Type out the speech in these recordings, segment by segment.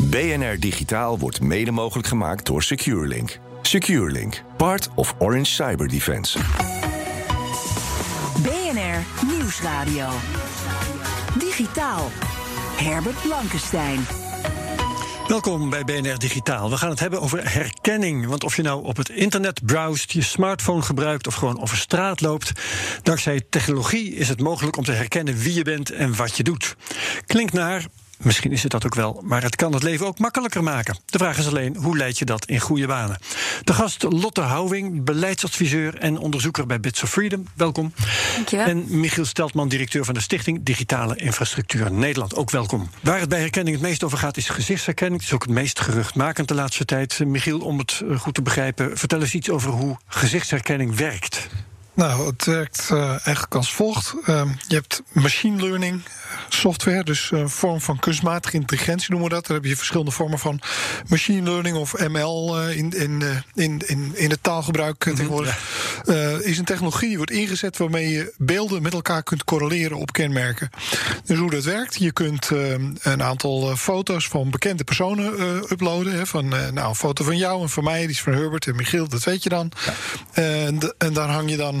BNR Digitaal wordt mede mogelijk gemaakt door SecureLink. SecureLink, part of Orange Cyber Defense. BNR Nieuwsradio. Digitaal. Herbert Blankenstein. Welkom bij BNR Digitaal. We gaan het hebben over herkenning. Want of je nou op het internet browst, je smartphone gebruikt of gewoon over straat loopt, dankzij technologie is het mogelijk om te herkennen wie je bent en wat je doet. Klinkt naar Misschien is het dat ook wel, maar het kan het leven ook makkelijker maken. De vraag is alleen, hoe leid je dat in goede banen? De gast Lotte Houwing, beleidsadviseur en onderzoeker bij Bits of Freedom. Welkom. Dankjewel. En Michiel Steltman, directeur van de Stichting Digitale Infrastructuur Nederland. Ook welkom. Waar het bij herkenning het meest over gaat, is gezichtsherkenning. Het is ook het meest geruchtmakend de laatste tijd. Michiel, om het eh, goed te begrijpen, vertel eens iets over hoe gezichtsherkenning werkt. Nou, het werkt uh, eigenlijk als volgt. Uh, je hebt machine learning software, dus een vorm van kunstmatige intelligentie noemen we dat. Daar heb je verschillende vormen van machine learning of ML uh, in, in, in, in, in het taalgebruik mm -hmm, tegenwoordig. Ja. is een technologie die wordt ingezet waarmee je beelden met elkaar kunt correleren op kenmerken. Dus hoe dat werkt, je kunt een aantal foto's van bekende personen uploaden. Hè, van nou, een foto van jou en van mij, die is van Herbert en Michiel, dat weet je dan. Ja. En, en daar hang je dan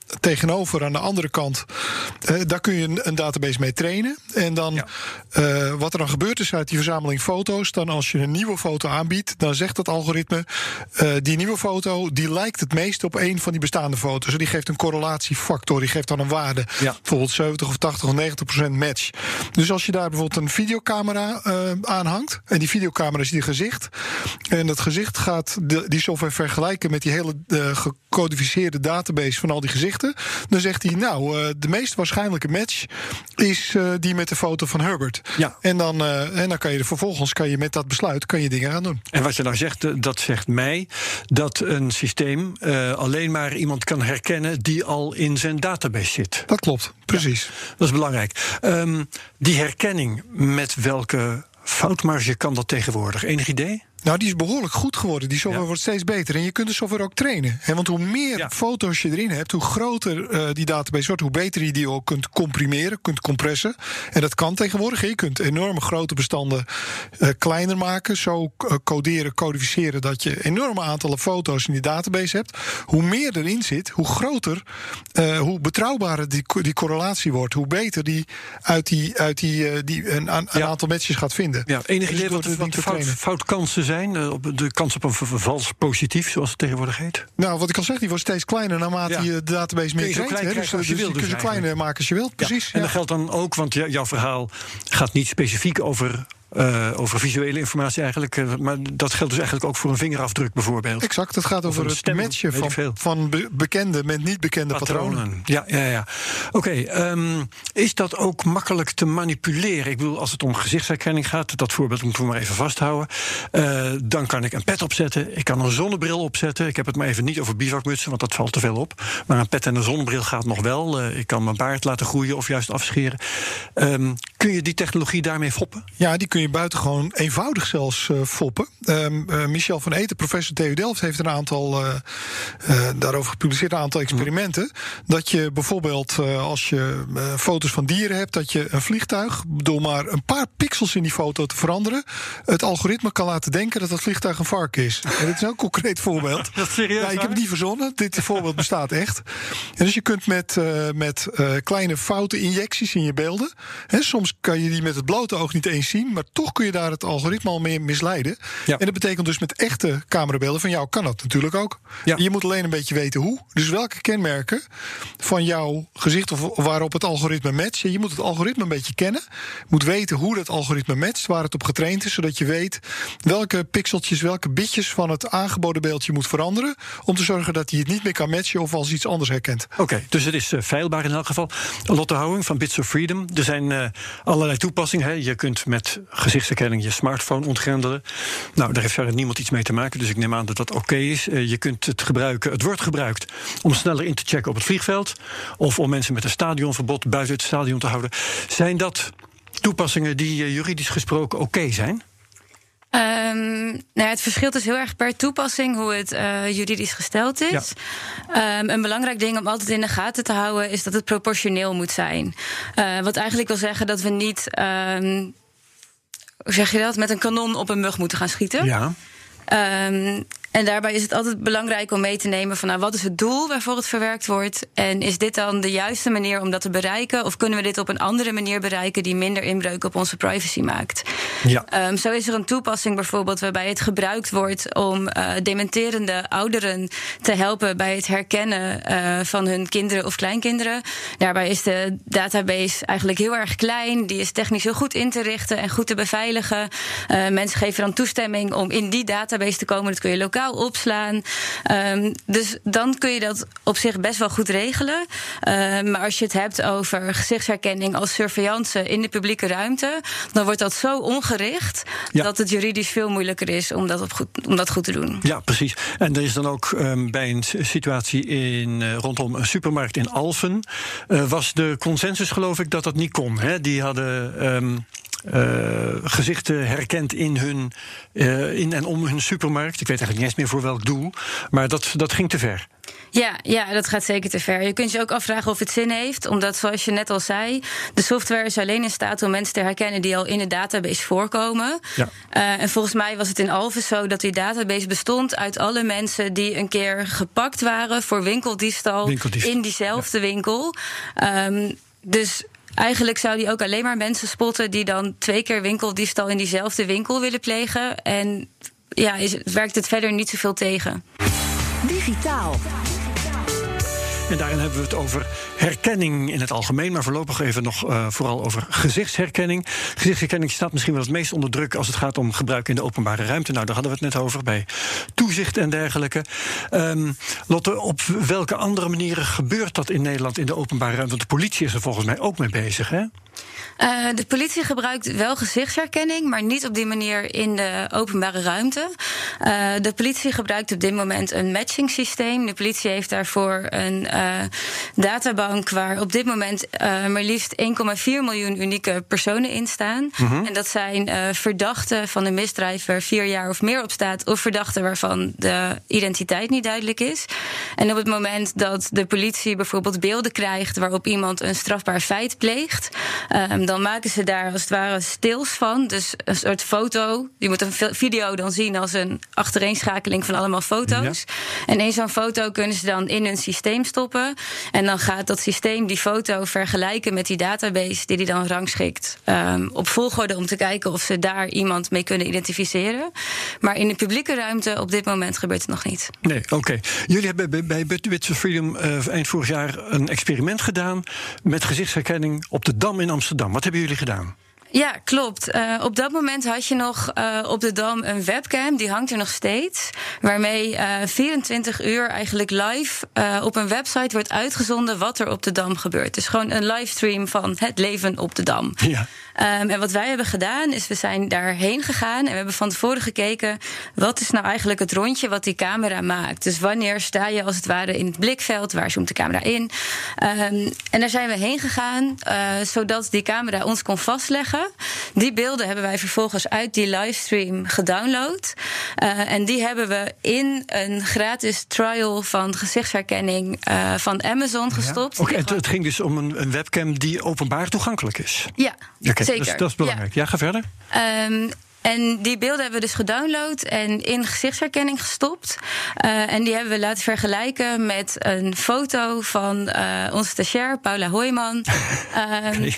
tegenover aan de andere kant, uh, daar kun je een, database mee trainen. En dan ja. uh, wat er dan gebeurt is uit die verzameling foto's, dan als je een nieuwe foto aanbiedt, dan zegt het algoritme, uh, die nieuwe foto die lijkt het meest op een van die bestaande foto's. Die geeft een correlatiefactor, die geeft dan een waarde. Ja. Bijvoorbeeld 70 of 80 of 90 procent match. Dus als je daar bijvoorbeeld een videocamera aanhangt, en die videocamera is die gezicht, en dat gezicht gaat de, die software vergelijken met die hele gecodificeerde database van al die gezichten. Dan zegt hij, nou, uh, de meest waarschijnlijke match is uh, die met de foto van Herbert. Ja. En, dan, uh, en dan kan je vervolgens kan je met dat besluit kan je dingen gaan doen. En wat je nou zegt, dat zegt mij dat een systeem alleen maar iemand kan herkennen die al in zijn database zit. Dat klopt, precies. Ja, dat is belangrijk. Um, die herkenning, met welke foutmarge kan dat tegenwoordig? Enig idee? Nou, die is behoorlijk goed geworden. Die software ja. wordt steeds beter. En je kunt de software ook trainen. He, want hoe meer ja. foto's je erin hebt, hoe groter uh, die database wordt, hoe beter je die ook kunt comprimeren, kunt compressen. En dat kan tegenwoordig. Je kunt enorme grote bestanden uh, kleiner maken. Zo uh, coderen, codificeren dat je enorme aantallen foto's in die database hebt. Hoe meer erin zit, hoe groter, hoe betrouwbaarder die, die correlatie wordt. Hoe beter die uit, die, uit die, die een, een ja. aantal matches gaat vinden. Ja, enige idee wat, wat de fout, foutkansen zijn? Op de kans op een vals positief, zoals het tegenwoordig heet? Nou, wat ik al zeg, die wordt steeds kleiner naarmate ja. je de database meer. Klein dus, als je dus wil, je kleiner maken als je wilt, precies. Ja. En dat geldt dan ook, want jouw verhaal gaat niet specifiek over uh, over visuele informatie eigenlijk. Uh, maar dat geldt dus eigenlijk ook voor een vingerafdruk bijvoorbeeld. Exact, het gaat over het matchen van, van be bekende met niet bekende patronen. patronen. Ja, ja, ja. Oké, okay, um, is dat ook makkelijk te manipuleren? Ik bedoel, als het om gezichtsherkenning gaat, dat voorbeeld moeten we maar even vasthouden. Uh, dan kan ik een pet opzetten, ik kan een zonnebril opzetten. Ik heb het maar even niet over bivakmutsen, want dat valt te veel op. Maar een pet en een zonnebril gaat nog wel. ik kan mijn baard laten groeien of juist afscheren. Um, kun je die technologie daarmee foppen? Ja, die kun je buitengewoon eenvoudig zelfs uh, foppen. Um, uh, Michel van Eten, professor TU Delft, heeft een aantal uh, daarover gepubliceerd een aantal experimenten. Dat je bijvoorbeeld als je foto's van dieren hebt, dat je een vliegtuig door maar een paar pixels in die foto te veranderen, het algoritme kan laten denken dat dat vliegtuig een varken is. En dit is een concreet voorbeeld. dat is serieus? Ja, ik heb het niet verzonnen. Dit voorbeeld bestaat echt. En dus je kunt met, met kleine foute injecties in je beelden. Hè, soms kan je die met het blote oog niet eens zien, maar toch kun je daar het algoritme al mee misleiden. Ja. En dat betekent dus met echte camerabeelden van jou kan dat natuurlijk ook. Ja. Je moet alleen een beetje weten hoe. Dus welke kenmerken van jouw gezicht of waarop het algoritme matcht. Je moet het algoritme een beetje kennen. Je moet weten hoe dat algoritme matcht, waar het op getraind is, zodat je weet welke pixeltjes, welke bitjes van het aangeboden beeldje moet veranderen. Om te zorgen dat hij het niet meer kan matchen of als iets anders herkent. Oké, okay, dus het is uh, veilbaar in elk geval. Lotte Houwing van Bits of Freedom. Er zijn uh, allerlei toepassingen. Hè. Je kunt met gezichtsherkenning je smartphone ontgrendelen. Nou, daar heeft verder niemand iets mee te maken, dus ik neem aan dat dat oké is. Eh, je kunt het gebruiken, het wordt gebruikt om sneller in te checken op het vliegveld. Of om mensen met een stadionverbod buiten het stadion te houden. Zijn dat toepassingen die uh, juridisch gesproken oké zijn? Um, nou ja, het verschilt dus heel erg per toepassing hoe het uh, juridisch gesteld is. Ja. Um, een belangrijk ding om altijd in de gaten te houden is dat het proportioneel moet zijn. Uh, wat eigenlijk wil zeggen dat we niet. Um, hoe zeg je dat? Met een kanon op een mug moeten gaan schieten. Ja. En daarbij is het altijd belangrijk om mee te nemen van nou, wat is het doel waarvoor het verwerkt wordt? En is dit dan de juiste manier om dat te bereiken? Of kunnen we dit op een andere manier bereiken die minder inbreuk op onze privacy maakt? Ja. Um, zo is er een toepassing bijvoorbeeld waarbij het gebruikt wordt om uh, dementerende ouderen te helpen bij het herkennen uh, van hun kinderen of kleinkinderen. Daarbij is de database eigenlijk heel erg klein. Die is technisch heel goed in te richten en goed te beveiligen. Uh, mensen geven dan toestemming om in die database te komen. Dat kun je lokaal opslaan. Um, dus dan kun je dat op zich best wel goed regelen. Uh, maar als je het hebt over gezichtsherkenning als surveillance in de publieke ruimte, dan wordt dat zo ongericht ja. dat het juridisch veel moeilijker is om dat, op goed, om dat goed te doen. Ja, precies. En er is dan ook um, bij een situatie in, uh, rondom een supermarkt in Alphen, uh, was de consensus, geloof ik, dat dat niet kon. Hè? Die hadden. Uh, gezichten herkend in, hun, uh, in en om hun supermarkt. Ik weet eigenlijk niet eens meer voor welk doel. Maar dat, dat ging te ver. Ja, ja, dat gaat zeker te ver. Je kunt je ook afvragen of het zin heeft, omdat zoals je net al zei, de software is alleen in staat om mensen te herkennen die al in de database voorkomen. Ja. Uh, en volgens mij was het in Alphen zo dat die database bestond uit alle mensen die een keer gepakt waren voor winkeldiefstal, winkeldiefstal. in diezelfde ja. winkel. Um, dus Eigenlijk zou die ook alleen maar mensen spotten die dan twee keer winkeldiefstal in diezelfde winkel willen plegen. En ja, is, werkt het verder niet zoveel tegen. Digitaal. En daarin hebben we het over herkenning in het algemeen, maar voorlopig even nog uh, vooral over gezichtsherkenning. Gezichtsherkenning staat misschien wel het meest onder druk als het gaat om gebruik in de openbare ruimte. Nou, daar hadden we het net over bij toezicht en dergelijke. Um, Lotte, op welke andere manieren gebeurt dat in Nederland in de openbare ruimte? Want de politie is er volgens mij ook mee bezig, hè? Uh, de politie gebruikt wel gezichtsherkenning, maar niet op die manier in de openbare ruimte. Uh, de politie gebruikt op dit moment een matching systeem. De politie heeft daarvoor een uh, databank waar op dit moment maar liefst 1,4 miljoen unieke personen in staan. Mhm. En dat zijn verdachten van een misdrijf waar vier jaar of meer op staat, of verdachten waarvan de identiteit niet duidelijk is. En op het moment dat de politie bijvoorbeeld beelden krijgt waarop iemand een strafbaar feit pleegt. Um, dan maken ze daar als het ware stils van. Dus een soort foto. Je moet een video dan zien als een achtereenschakeling van allemaal foto's. Ja. En in zo'n foto kunnen ze dan in hun systeem stoppen. En dan gaat dat systeem die foto vergelijken met die database die die dan rangschikt. Um, op volgorde om te kijken of ze daar iemand mee kunnen identificeren. Maar in de publieke ruimte op dit moment gebeurt het nog niet. Nee, oké. Okay. Jullie hebben bij, Bits of Freedom uh, eind vorig jaar een experiment gedaan met gezichtsherkenning op de Dam in Amsterdam. Wat hebben jullie gedaan? Ja, klopt. Uh, op dat moment had je nog uh, op de Dam een webcam, die hangt er nog steeds. Waarmee uh, 24 uur eigenlijk live op een website wordt uitgezonden wat er op de Dam gebeurt. Dus gewoon een livestream van het leven op de Dam. Ja. Um, en wat wij hebben gedaan, is we zijn daarheen gegaan en we hebben van tevoren gekeken wat is nou eigenlijk het rondje wat die camera maakt. Dus wanneer sta je als het ware in het blikveld, waar zoomt de camera in? Um, en daar zijn we heen gegaan, zodat die camera ons kon vastleggen. Die beelden hebben wij vervolgens uit die livestream gedownload. Uh, en die hebben we in een gratis trial van gezichtsherkenning uh, van Amazon gestopt. Ja. Okay, het, het, ging dus om een, een, webcam die openbaar toegankelijk is. Ja, okay, zeker. Dus, dat is belangrijk. Ja, ja ga verder. Um, en die beelden hebben we dus gedownload en in gezichtsherkenning gestopt. Uh, en die hebben we laten vergelijken met een foto van uh, onze stagiair, Paula Hoijman. um, okay.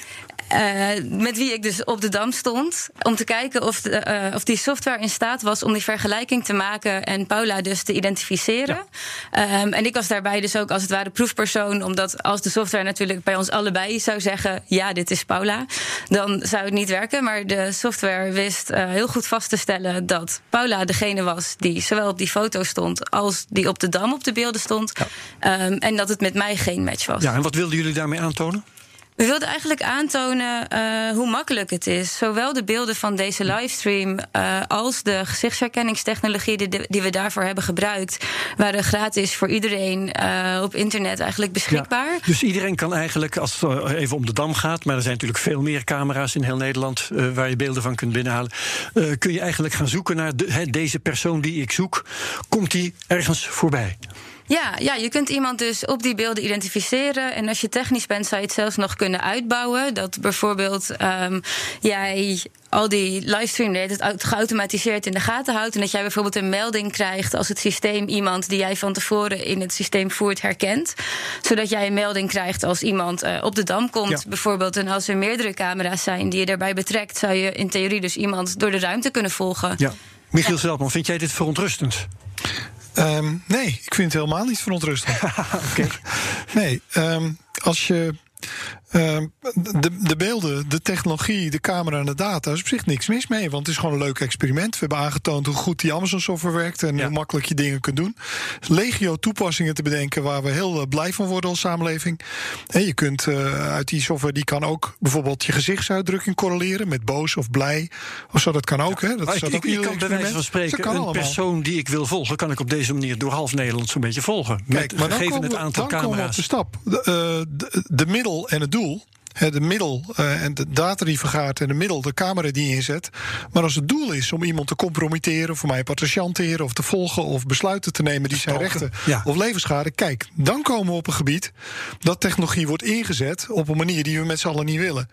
Uh, met wie ik dus op de dam stond. Om te kijken of, de, uh, of die software in staat was om die vergelijking te maken. En Paula dus te identificeren. Ja. Um, en ik was daarbij dus ook als het ware proefpersoon. Omdat als de software natuurlijk bij ons allebei zou zeggen: ja, dit is Paula. Dan zou het niet werken. Maar de software wist uh, heel goed vast te stellen dat Paula degene was die zowel op die foto stond. als die op de dam op de beelden stond. Ja. Um, en dat het met mij geen match was. Ja, en wat wilden jullie daarmee aantonen? We wilden eigenlijk aantonen uh, hoe makkelijk het is. Zowel de beelden van deze livestream uh, als de gezichtsherkenningstechnologie die, die, we daarvoor hebben gebruikt, waren gratis voor iedereen uh, op internet eigenlijk beschikbaar. Ja, dus iedereen kan eigenlijk, als het even om de dam gaat, maar er zijn natuurlijk veel meer camera's in heel Nederland waar je beelden van kunt binnenhalen, kun je eigenlijk gaan zoeken naar de, he, deze persoon die ik zoek. Komt die ergens voorbij? Ja, ja, je kunt iemand dus op die beelden identificeren. En als je technisch bent, zou je het zelfs nog kunnen uitbouwen. Dat bijvoorbeeld um, jij al die livestream het geautomatiseerd in de gaten houdt. En dat jij bijvoorbeeld een melding krijgt als het systeem iemand die jij van tevoren in het systeem voert herkent. Zodat jij een melding krijgt als iemand uh, op de dam komt, ja. bijvoorbeeld. En als er meerdere camera's zijn die je daarbij betrekt, zou je in theorie dus iemand door de ruimte kunnen volgen. Ja. Michiel ja. Zeltman, vind jij dit verontrustend? Um, nee, ik vind het helemaal niet verontrustend. okay. Nee, um, als je Uh, de, de, beelden, de technologie, de camera en de data is op zich niks mis mee. Want het is gewoon een leuk experiment. We hebben aangetoond hoe goed die Amazon software werkt en ja. hoe makkelijk je dingen kunt doen. Legio toepassingen te bedenken waar we heel uh, blij van worden als samenleving. En je kunt uh, uit die software, die kan ook bijvoorbeeld je gezichtsuitdrukking correleren met boos of blij. Of zo, dat kan ook. Ja. Hè? Dat ik, ik kan bij wijze van spreken een allemaal. persoon die ik wil volgen, kan ik op deze manier door half Nederland zo'n beetje volgen. Kijk, met maar dan gegeven komen het aantal dan camera's. Komen we op de stap. De, de, de middel en het doel rule de middel uh, en de data die vergaart en de middel, de camera die je inzet. Maar als het doel is om iemand te compromitteren, of voor mij te chanteren, of te volgen, of besluiten te nemen die zijn rechten ja. of levensschade, kijk, dan komen we op een gebied dat technologie wordt ingezet op een manier die we met z'n allen niet willen.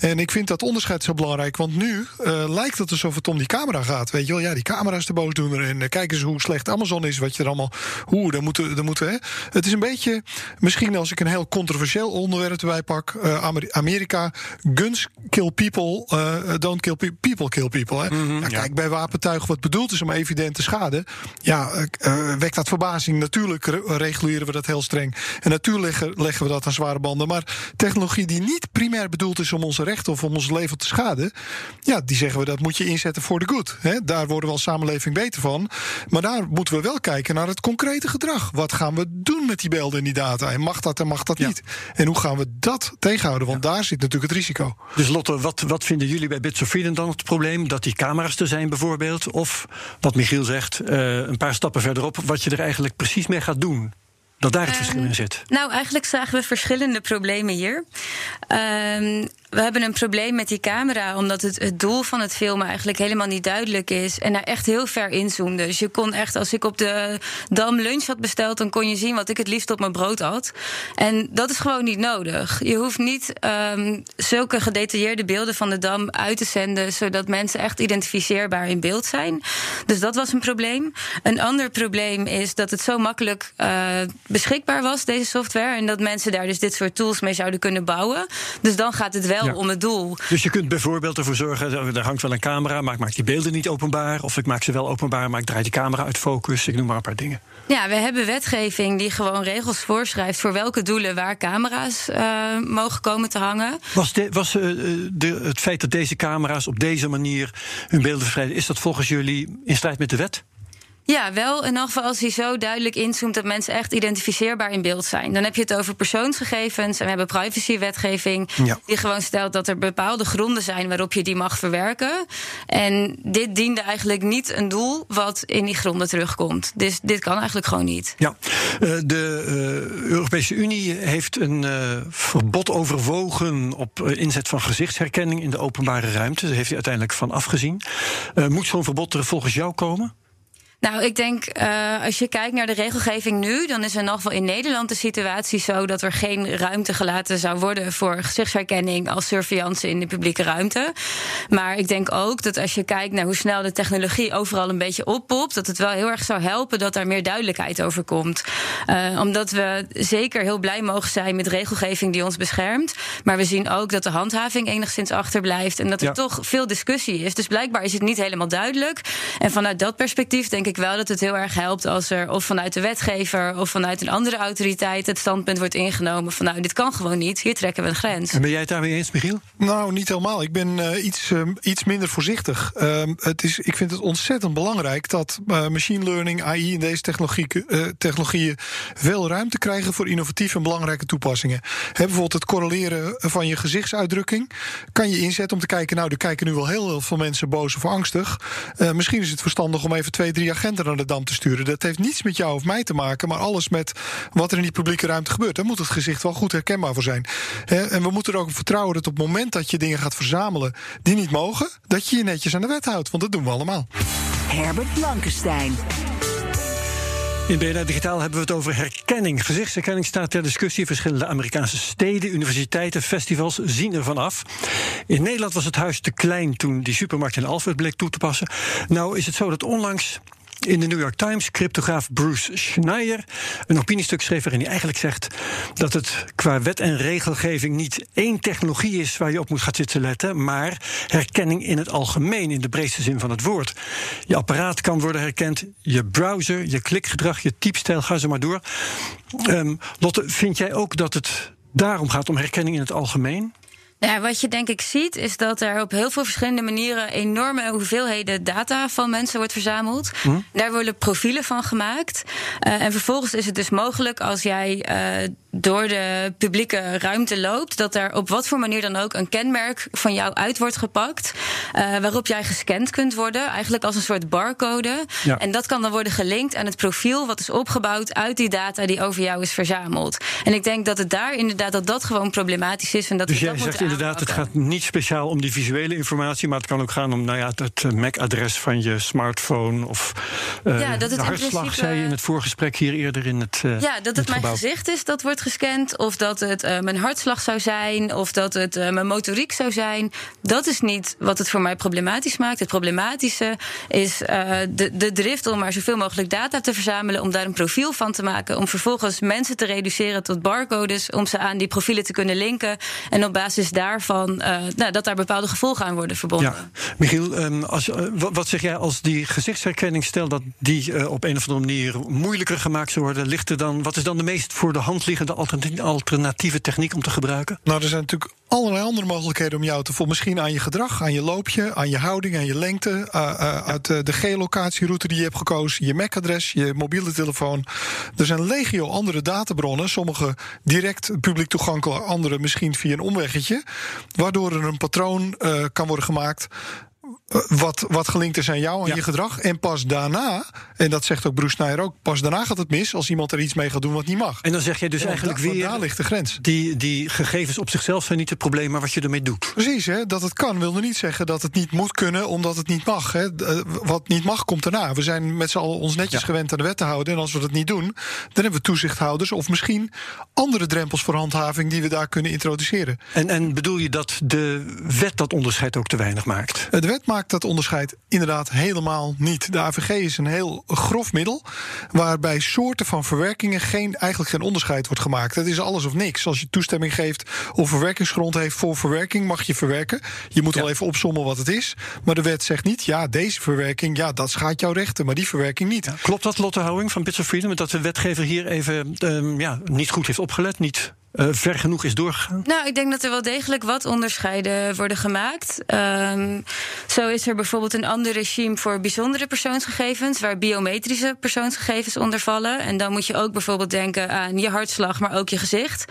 En ik vind dat onderscheid zo belangrijk, want nu uh, lijkt het alsof het om die camera gaat. Weet je wel, ja, die camera is de boosdoener. En uh, kijk eens hoe slecht Amazon is, wat je er allemaal. Hoe, dan moeten, dan moeten hè. Het is een beetje, misschien als ik een heel controversieel onderwerp erbij pak. Uh, Amerika, guns kill people, uh, don't kill pe people, kill people. Hè? Mhm, Mm -hmm, ja, kijk, ja. bij wapentuigen wat bedoeld is om evidente schade, ja, uh, wekt dat verbazing. Natuurlijk re reguleren we dat heel streng. En natuurlijk leggen, leggen we dat aan zware banden. Maar technologie die niet primair bedoeld is om onze rechten of om ons leven te schaden, ja, die zeggen we dat moet je inzetten voor de good. Hè? Daar worden we als samenleving beter van. Maar daar moeten we wel kijken naar het concrete gedrag. Wat gaan we doen met die beelden en die data? En mag dat en mag dat ja. niet? En hoe gaan we dat tegenhouden? Want daar zit natuurlijk het risico. Dus Lotte, wat, wat vinden jullie bij Bits of Freedom dan het probleem? Dat die camera's er zijn bijvoorbeeld? Of wat Michiel zegt, uh, een paar stappen verderop, wat je er eigenlijk precies mee gaat doen? Dat daar het uh, verschil in zit. Nou, eigenlijk zagen we verschillende problemen hier. Uh, we hebben een probleem met die camera, omdat het, het doel van het filmen eigenlijk helemaal niet duidelijk is. En daar echt heel ver inzoomde. Dus je kon echt, als ik op de Dam lunch had besteld, dan kon je zien wat ik het liefst op mijn brood had. En dat is gewoon niet nodig. Je hoeft niet um, zulke gedetailleerde beelden van de Dam uit te zenden, zodat mensen echt identificeerbaar in beeld zijn. Dus dat was een probleem. Een ander probleem is dat het zo makkelijk uh, beschikbaar was, deze software. En dat mensen daar dus dit soort tools mee zouden kunnen bouwen. Dus dan gaat het wel ja. om het doel. Dus je kunt bijvoorbeeld ervoor zorgen, er hangt wel een camera, maar ik maak die beelden niet openbaar. Of ik maak ze wel openbaar, maar ik draai die camera uit focus. Ik noem maar een paar dingen. Ja, we hebben wetgeving die gewoon regels voorschrijft voor welke doelen waar camera's uh, mogen komen te hangen. Was, de, was uh, de, het feit dat deze camera's op deze manier hun beelden verspreiden, is dat volgens jullie in strijd met de wet? Ja, wel in elk geval als hij zo duidelijk inzoomt dat mensen echt identificeerbaar in beeld zijn. Dan heb je het over persoonsgegevens en we hebben privacywetgeving ja. die gewoon stelt dat er bepaalde gronden zijn waarop je die mag verwerken. En dit diende eigenlijk niet een doel wat in die gronden terugkomt. Dus dit kan eigenlijk gewoon niet. Ja, de uh, Europese Unie heeft een uh, verbod overwogen op inzet van gezichtsherkenning in de openbare ruimte. Daar heeft hij uiteindelijk van afgezien. moet zo'n verbod er volgens jou komen? Nou, ik denk, uh, als je kijkt naar de regelgeving nu, dan is er nog wel in Nederland de situatie zo dat er geen ruimte gelaten zou worden voor gezichtsherkenning als surveillance in de publieke ruimte. Maar ik denk ook dat als je kijkt naar hoe snel de technologie overal een beetje oppopt, dat het wel heel erg zou helpen dat daar meer duidelijkheid over komt. Uh, omdat we zeker heel blij mogen zijn met regelgeving die ons beschermt. Maar we zien ook dat de handhaving enigszins achterblijft en dat er ja. toch veel discussie is. Dus blijkbaar is het niet helemaal duidelijk. En vanuit dat perspectief denk ik wel dat het heel erg helpt als er of vanuit de wetgever of vanuit een andere autoriteit het standpunt wordt ingenomen van nou, dit kan gewoon niet, hier trekken we een grens. En ben jij het daarmee eens, Michiel? Nou, niet helemaal. Ik ben uh, iets, uh, iets minder voorzichtig. Uh, het is, ik vind het ontzettend belangrijk dat machine learning, AI en deze technologie, technologieën veel ruimte krijgen voor innovatieve en belangrijke toepassingen. He, bijvoorbeeld het correleren van je gezichtsuitdrukking kan je inzetten om te kijken, nou, er kijken nu wel heel veel mensen boos of angstig. misschien is het verstandig om even twee, drie agenten naar de dam te sturen. Dat heeft niets met jou of mij te maken, maar alles met wat er in die publieke ruimte gebeurt. Daar moet het gezicht wel goed herkenbaar voor zijn. en we moeten er ook op vertrouwen dat op het moment dat je dingen gaat verzamelen die niet mogen, dat je je netjes aan de wet houdt. Want dat doen we allemaal. Herbert Blankenstein. In BNR Digitaal hebben we het over herkenning. Gezichtsherkenning staat ter discussie. Verschillende Amerikaanse steden, universiteiten, festivals zien ervan af. In Nederland was het huis te klein toen die supermarkt in Alfred bleek toe te passen. Nou is het zo dat onlangs in de New York Times cryptograaf Bruce Schneier een opiniestuk schreef waarin hij eigenlijk zegt dat het qua wet en regelgeving niet één technologie is waar je op moet gaan zitten letten, maar herkenning in het algemeen, in de breedste zin van het woord. Je apparaat kan worden herkend, je browser, je klikgedrag, je typstijl, ga zo maar door. Um, Lotte, vind jij ook dat het daarom gaat om herkenning in het algemeen? Nou, wat je denk ik ziet, is dat er op heel veel verschillende manieren enorme hoeveelheden data van mensen wordt verzameld. Hm? Daar worden profielen van gemaakt. Uh, en vervolgens is het dus mogelijk als jij uh, door de publieke ruimte loopt, dat er op wat voor manier dan ook een kenmerk van jou uit wordt gepakt, uh, waarop jij gescand kunt worden, eigenlijk als een soort barcode. Ja. En dat kan dan worden gelinkt aan het profiel wat is opgebouwd uit die data die over jou is verzameld. En ik denk dat het daar inderdaad dat dat gewoon problematisch is en dat dus jij dat zegt inderdaad, het gaat niet speciaal om die visuele informatie, maar het kan ook gaan om nou ja, het MAC-adres van je smartphone of uh, ja, dat het de hartslag, principe, zei je in het voorgesprek hier eerder in het. Uh, ja, dat het mijn gebouw. gezicht is dat wordt gescand, of dat het uh, mijn hartslag zou zijn, of dat het uh, mijn motoriek zou zijn. Dat is niet wat het voor mij problematisch maakt. Het problematische is uh, de, de drift om maar zoveel mogelijk data te verzamelen, om daar een profiel van te maken, om vervolgens mensen te reduceren tot barcodes, om ze aan die profielen te kunnen linken en op basis daarvan nou, dat daar bepaalde gevolgen aan worden verbonden. Ja. Michiel, um, als, wat zeg jij als die gezichtsherkenning, stel dat die op een of andere manier moeilijker gemaakt zou worden, ligt er dan, wat is dan de meest voor de hand liggende alternatieve techniek om te gebruiken? Nou, er zijn natuurlijk allerlei andere mogelijkheden om jou te volgen. Misschien aan je gedrag, aan je loopje, aan je houding, aan je lengte. Uh, uh, uit uh, de geolocatieroute die je hebt gekozen, je MAC-adres, je mobiele telefoon. Er zijn legio andere databronnen. Sommige direct publiek toegankelijk, andere misschien via een omweggetje. Waardoor er een patroon kan worden gemaakt wat, wat gelinkt is aan jou, aan je gedrag. En pas daarna, en dat zegt ook Bruce ook, pas daarna gaat het mis als iemand er iets mee gaat doen wat niet mag. En dan zeg je dus eigenlijk weer. Daar ligt de grens. Die, die gegevens op zichzelf zijn niet het probleem, maar wat je ermee doet. Precies, hè, dat het kan wil nog niet zeggen dat het niet moet kunnen, omdat het niet mag. Hè. Eh, wat niet mag, komt daarna. We zijn met z'n allen ons netjes gewend aan de wet te houden. En als we dat niet doen, dan hebben we toezichthouders of misschien andere drempels voor handhaving die we daar kunnen introduceren. En, en bedoel je dat de wet dat onderscheid ook te weinig maakt? De wet maakt dat onderscheid inderdaad helemaal niet. De AVG is een heel grof middel, waarbij soorten van verwerkingen geen, eigenlijk geen onderscheid wordt gemaakt. Het is alles of niks. Als je toestemming geeft of verwerkingsgrond heeft voor verwerking, mag je verwerken. Je moet ja. wel even opsommen wat het is. Maar de wet zegt niet, ja, deze verwerking, ja, dat schaadt jouw rechten, maar die verwerking niet. Ja, klopt dat, Lotte Houwing van Bits of Freedom, dat de wetgever hier even um, ja, niet goed heeft opgelet, niet uh, ver genoeg is doorgegaan? Nou, ik denk dat er wel degelijk wat onderscheiden worden gemaakt. Um, zo is er bijvoorbeeld een ander regime voor bijzondere persoonsgegevens, waar biometrische persoonsgegevens onder vallen. En dan moet je ook bijvoorbeeld denken aan je hartslag, maar ook je gezicht.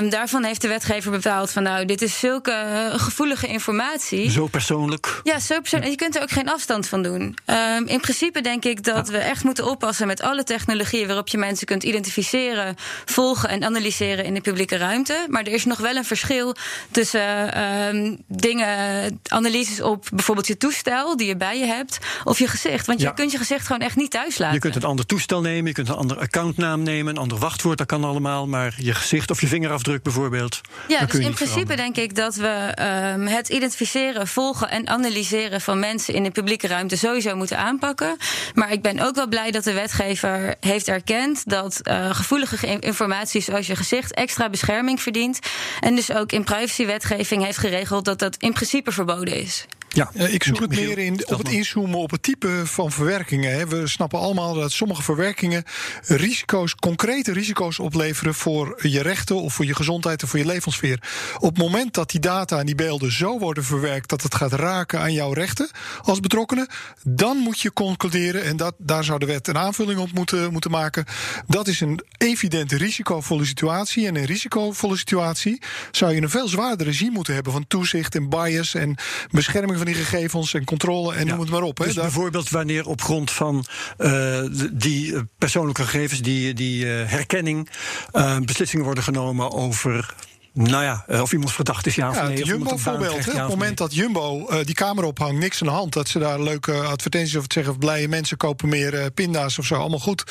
Um, daarvan heeft de wetgever bepaald van nou, dit is zulke gevoelige informatie. Zo persoonlijk. Ja, zo persoonlijk. En je kunt er ook geen afstand van doen. Um, in principe denk ik dat ja. we echt moeten oppassen met alle technologieën waarop je mensen kunt identificeren, volgen en analyseren in de publieke ruimte. Maar er is nog wel een verschil tussen um, dingen, analyses op bijvoorbeeld je toestel die je bij je hebt, of je gezicht. Want je kunt je gezicht gewoon echt niet thuis laten. Je kunt een ander toestel nemen, je kunt een ander accountnaam nemen, een ander wachtwoord, dat kan allemaal. Maar je gezicht of je vingerafdruk bijvoorbeeld. Ja, dus in principe veranderen. denk ik dat we um, het identificeren, volgen en analyseren van mensen in de publieke ruimte sowieso moeten aanpakken. Maar ik ben ook wel blij dat de wetgever heeft erkend dat uh, gevoelige informatie zoals je gezicht extra bescherming verdient. En dus ook in privacywetgeving heeft geregeld dat dat in principe verboden is. Ja, uh, ik zoek het meer in, op het inzoomen op het type van verwerkingen. We snappen allemaal dat sommige verwerkingen risico's, concrete risico's opleveren voor je rechten of voor je gezondheid en voor je levensfeer. Op het moment dat die data en die beelden zo worden verwerkt dat het gaat raken aan jouw rechten als betrokkenen, dan moet je concluderen, en dat, daar zou de wet een aanvulling op moeten, moeten maken. Dat is een evidente risicovolle situatie. En in een risicovolle situatie zou je een veel zwaarder regime moeten hebben van toezicht en bias en bescherming van die gegevens en controle en noem het maar op. Dus bijvoorbeeld wanneer op grond van uh, die persoonlijke gegevens, die, die uh, herkenning, uh, beslissingen worden genomen over nou ja, eh, of iemand verdacht is, ja, ja of nee. Jumbo voorbeeld. Op het moment dat Jumbo uh, die camera ophangt, niks aan de hand. Dat ze daar leuke advertenties over zeggen. Blije mensen kopen meer uh, pinda's of zo, allemaal goed.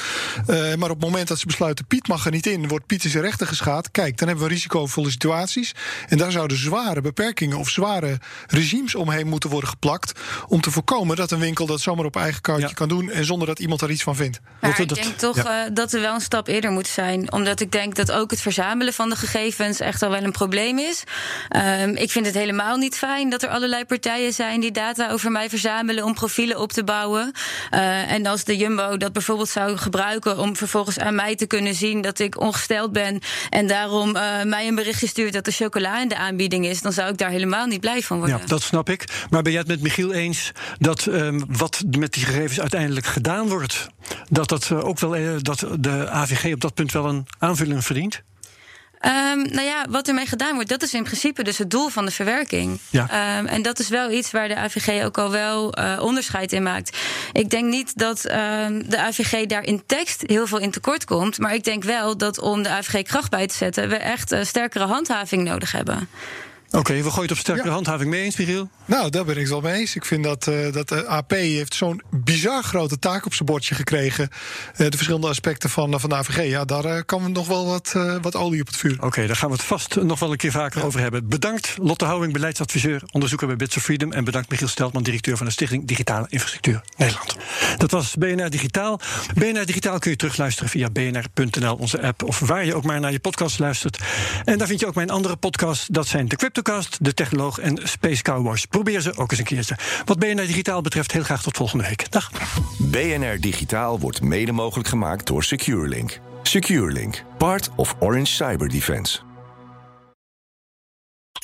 Uh, maar op het moment dat ze besluiten, Piet mag er niet in, wordt Piet in zijn rechten geschaad. Kijk, dan hebben we risicovolle situaties. En daar zouden zware beperkingen of zware regimes omheen moeten worden geplakt. Om te voorkomen dat een winkel dat zomaar op eigen kaartje ja. kan doen. En zonder dat iemand daar iets van vindt. Maar ik denk toch ja. dat er wel een stap eerder moet zijn. Omdat ik denk dat ook het verzamelen van de gegevens echt al wel een probleem is. Um, ik vind het helemaal niet fijn dat er allerlei partijen zijn die data over mij verzamelen om profielen op te bouwen. Uh, en als de Jumbo dat bijvoorbeeld zou gebruiken om vervolgens aan mij te kunnen zien dat ik ongesteld ben en daarom uh, mij een berichtje stuurt dat de chocola in de aanbieding is, dan zou ik daar helemaal niet blij van worden. Ja, dat snap ik. Maar ben jij het met Michiel eens dat um, wat met die gegevens uiteindelijk gedaan wordt, dat, dat, uh, ook wel, dat de AVG op dat punt wel een aanvulling verdient? Um, nou ja, wat ermee gedaan wordt, dat is in principe dus het doel van de verwerking. Ja. Um, en dat is wel iets waar de AVG ook al wel uh, onderscheid in maakt. Ik denk niet dat um, de AVG daar in tekst heel veel in tekort komt. Maar ik denk wel dat om de AVG kracht bij te zetten, we echt uh, sterkere handhaving nodig hebben. Oké, okay, we gooien het op sterkere ja. handhaving mee eens, Michiel? Nou, daar ben ik het wel mee eens. Ik vind dat, uh, dat de AP heeft zo'n bizar grote taak op zijn bordje gekregen. Uh, de verschillende aspecten van, van de AVG. Ja, daar kan we nog wel wat, wat olie op het vuur. Oké, okay, daar gaan we het vast nog wel een keer vaker ja. over hebben. Bedankt Lotte Houwing, beleidsadviseur, onderzoeker bij Bits of Freedom. En bedankt Michiel Steltman, directeur van de Stichting Digitale Infrastructuur Nederland. Dat was BNR Digitaal. BNR Digitaal kun je terugluisteren via bnr.nl, onze app. Of waar je ook maar naar je podcast luistert. En daar vind je ook mijn andere podcasts. Dat zijn de De Technoloog en Space Cowboys. Probeer ze ook eens een keertje. Wat BNR Digitaal betreft, heel graag tot volgende week. Dag. BNR Digitaal wordt mede mogelijk gemaakt door SecureLink. SecureLink, part of Orange Cyber Defense.